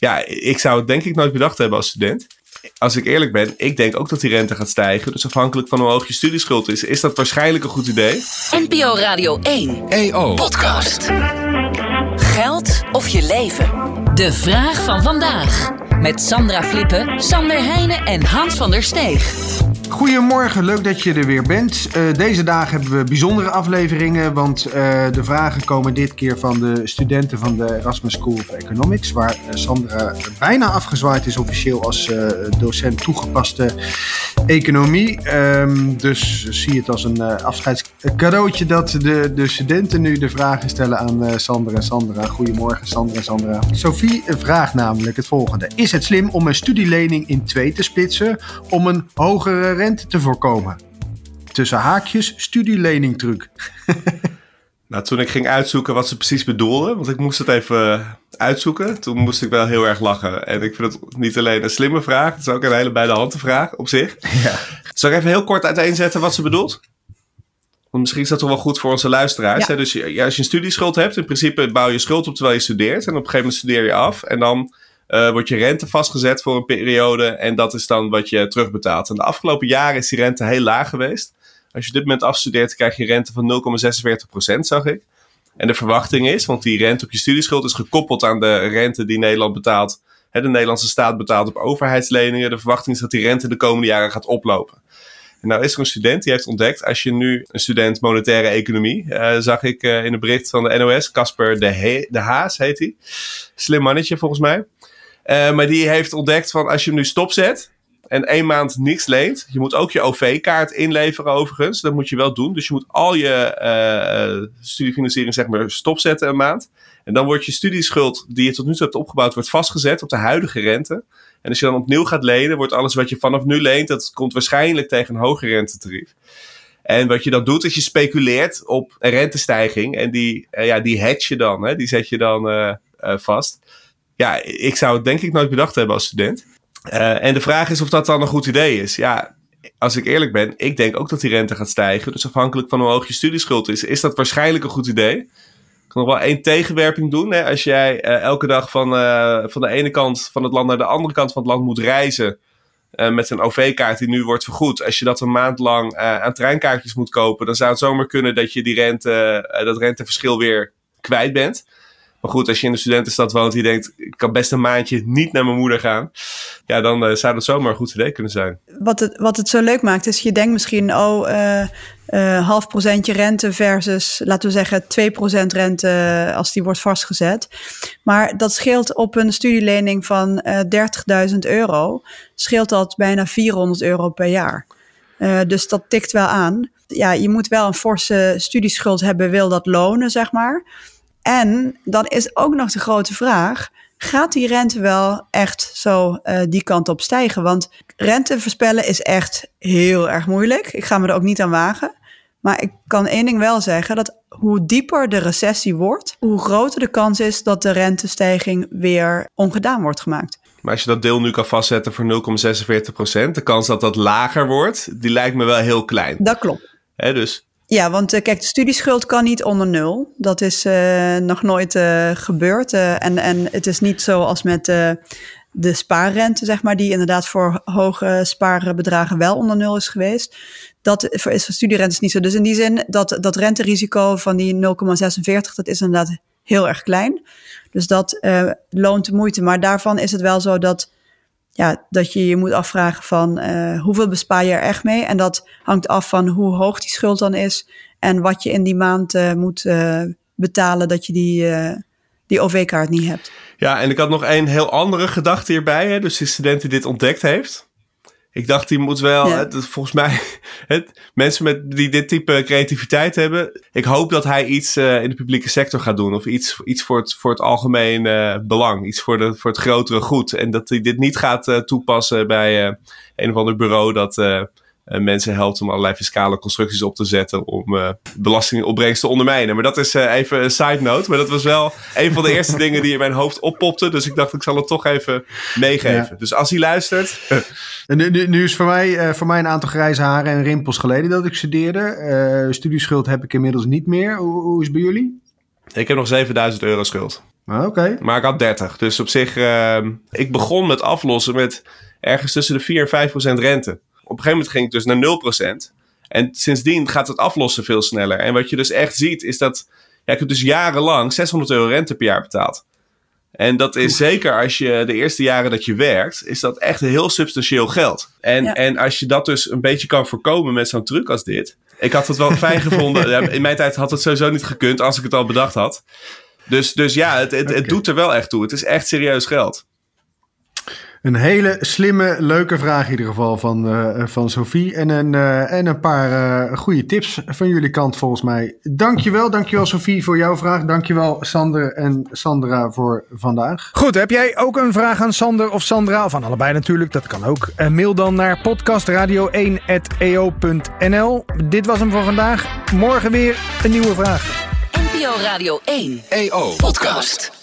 Ja, ik zou het denk ik nooit bedacht hebben als student. Als ik eerlijk ben, ik denk ook dat die rente gaat stijgen. Dus afhankelijk van hoe hoog je studieschuld is, is dat waarschijnlijk een goed idee. NPO Radio 1. EO. Podcast. Geld of je leven? De vraag van vandaag. Met Sandra Flippen, Sander Heijnen en Hans van der Steeg. Goedemorgen, leuk dat je er weer bent. Uh, deze dagen hebben we bijzondere afleveringen, want uh, de vragen komen dit keer van de studenten van de Erasmus School of Economics, waar uh, Sandra bijna afgezwaaid is officieel als docent toegepaste economie. Um, dus zie het als een afscheidscadeautje dat de, de studenten nu de vragen stellen aan Sandra en Sandra. Goedemorgen, Sandra en Sandra. Sophie vraagt namelijk het volgende: Is het slim om een studielening in twee te splitsen om een hogere rente te voorkomen. Tussen haakjes studieleningtruc. nou, toen ik ging uitzoeken wat ze precies bedoelden, want ik moest het even uitzoeken, toen moest ik wel heel erg lachen. En ik vind het niet alleen een slimme vraag, het is ook een hele bij de hand vraag op zich. Ja. Zal ik even heel kort uiteenzetten wat ze bedoelt? Want misschien is dat toch wel goed voor onze luisteraars. Hè? Dus ja, als je een studieschuld hebt, in principe bouw je schuld op terwijl je studeert. En op een gegeven moment studeer je af. En dan uh, wordt je rente vastgezet voor een periode. En dat is dan wat je terugbetaalt. En de afgelopen jaren is die rente heel laag geweest. Als je dit moment afstudeert, krijg je rente van 0,46%, zag ik. En de verwachting is, want die rente op je studieschuld is gekoppeld aan de rente die Nederland betaalt. Hè, de Nederlandse staat betaalt op overheidsleningen. De verwachting is dat die rente de komende jaren gaat oplopen. En nou is er een student die heeft ontdekt, als je nu een student monetaire economie, uh, zag ik uh, in een bericht van de NOS, Casper de, de Haas heet hij. Slim mannetje volgens mij. Uh, maar die heeft ontdekt van als je hem nu stopzet en één maand niks leent. Je moet ook je OV-kaart inleveren overigens. Dat moet je wel doen. Dus je moet al je uh, studiefinanciering zeg maar stopzetten een maand. En dan wordt je studieschuld die je tot nu toe hebt opgebouwd, wordt vastgezet op de huidige rente. En als je dan opnieuw gaat lenen, wordt alles wat je vanaf nu leent, dat komt waarschijnlijk tegen een hoger rentetarief. En wat je dan doet, is je speculeert op een rentestijging. En die, uh, ja, die hedge je dan, hè? die zet je dan vast ja, ik zou het denk ik nooit bedacht hebben als student. Uh, en de vraag is of dat dan een goed idee is. Ja, als ik eerlijk ben, ik denk ook dat die rente gaat stijgen. Dus afhankelijk van hoe hoog je studieschuld is, is dat waarschijnlijk een goed idee. Ik kan nog wel één tegenwerping doen. Hè? Als jij uh, elke dag van, uh, van de ene kant van het land naar de andere kant van het land moet reizen. met een OV-kaart die nu wordt vergoed. Als je dat een maand lang aan treinkaartjes moet kopen, dan zou het zomaar kunnen dat je die rente, dat renteverschil weer kwijt bent. Maar goed, als je in de studentenstad woont die denkt, ik kan best een maandje niet naar mijn moeder gaan. Ja, dan uh, zou dat zomaar een goed idee kunnen zijn. Wat het, wat het zo leuk maakt, is je denkt misschien, oh, uh, uh, half procentje rente versus, laten we zeggen, 2% rente als die wordt vastgezet. Maar dat scheelt op een studielening van 30.000 euro, scheelt dat bijna 400 euro per jaar. dus dat tikt wel aan. Ja, je moet wel een forse studieschuld hebben, wil dat lonen, zeg maar. En dan is ook nog de grote vraag: gaat die rente wel echt zo uh, die kant op stijgen? Want rente voorspellen is echt heel erg moeilijk. Ik ga me er ook niet aan wagen. Maar ik kan één ding wel zeggen: dat hoe dieper de recessie wordt, hoe groter de kans is dat de rentestijging weer ongedaan wordt gemaakt. Maar als je dat deel nu kan vastzetten voor 0,46%, de kans dat dat lager wordt, die lijkt me wel heel klein. Dat klopt. He, dus ja, want uh, kijk, de studieschuld kan niet onder nul. Dat is uh, nog nooit uh, gebeurd. en, en het is niet zoals met de spaarrente, zeg maar, die inderdaad voor hoge spaarbedragen wel onder nul is geweest. Dat is voor studierentes niet zo. Dus in die zin, dat, dat renterisico van die 0,46, dat is inderdaad heel erg klein. Dus dat loont de moeite. Maar daarvan is het wel zo dat ja, dat je je moet afvragen van uh, hoeveel bespaar je er echt mee. En dat hangt af van hoe hoog die schuld dan is en wat je in die maand uh, moet uh, betalen dat je die, die OV-kaart niet hebt. Ja, en ik had nog een heel andere gedachte hierbij. Hè? Dus de student die dit ontdekt heeft. Ik dacht, die moet wel, ja. het, volgens mij, het, mensen met, die dit type creativiteit hebben. Ik hoop dat hij iets uh, in de publieke sector gaat doen. Of iets, iets voor, het, voor het algemeen uh, belang. Iets voor, de, voor het grotere goed. En dat hij dit niet gaat uh, toepassen bij een of ander bureau dat mensen helpt om allerlei fiscale constructies op te zetten om uh, belastingopbrengst te ondermijnen. Maar dat is uh, even een side note. Maar dat was wel een van de eerste dingen die in mijn hoofd oppopte. Dus ik dacht, ik zal het toch even meegeven. Ja. Dus als hij luistert. nu, nu, nu, is voor mij, voor mij een aantal grijze haren en rimpels geleden dat ik studeerde. studieschuld heb ik inmiddels niet meer. Hoe, hoe is het bij jullie? Ik heb nog 7000 euro schuld. Ah, Oké. Maar ik had 30. Dus op zich, ehm, ik begon met aflossen met ergens tussen de 4 en 5 procent rente. Op een gegeven moment ging ik dus naar 0 procent. En sindsdien gaat het aflossen veel sneller. En wat je dus echt ziet, is dat ja, ik heb dus jarenlang 600 euro rente per jaar betaald. En dat is zeker als je de eerste jaren dat je werkt, is dat echt heel substantieel geld. En, Ja. en als je dat dus een beetje kan voorkomen met zo'n truc als dit. Ik had het wel fijn gevonden. Ja, In mijn tijd had het sowieso niet gekund als ik het al bedacht had. Dus, dus ja, het, het, doet er wel echt toe. Het is echt serieus geld. Een hele slimme, leuke vraag in ieder geval van, eh, van Sophie. En een, eh, en een paar eh, goede tips van jullie kant volgens mij. Dankjewel, dankjewel Sophie voor jouw vraag. Dankjewel Sander en Sandra voor vandaag. Goed, heb jij ook een vraag aan Sander of Sandra? Of aan allebei natuurlijk, dat kan ook. Mail dan naar podcastradio1.eo.nl. Dit was hem voor vandaag. Morgen weer een nieuwe vraag. NPO Radio 1. EO. Podcast.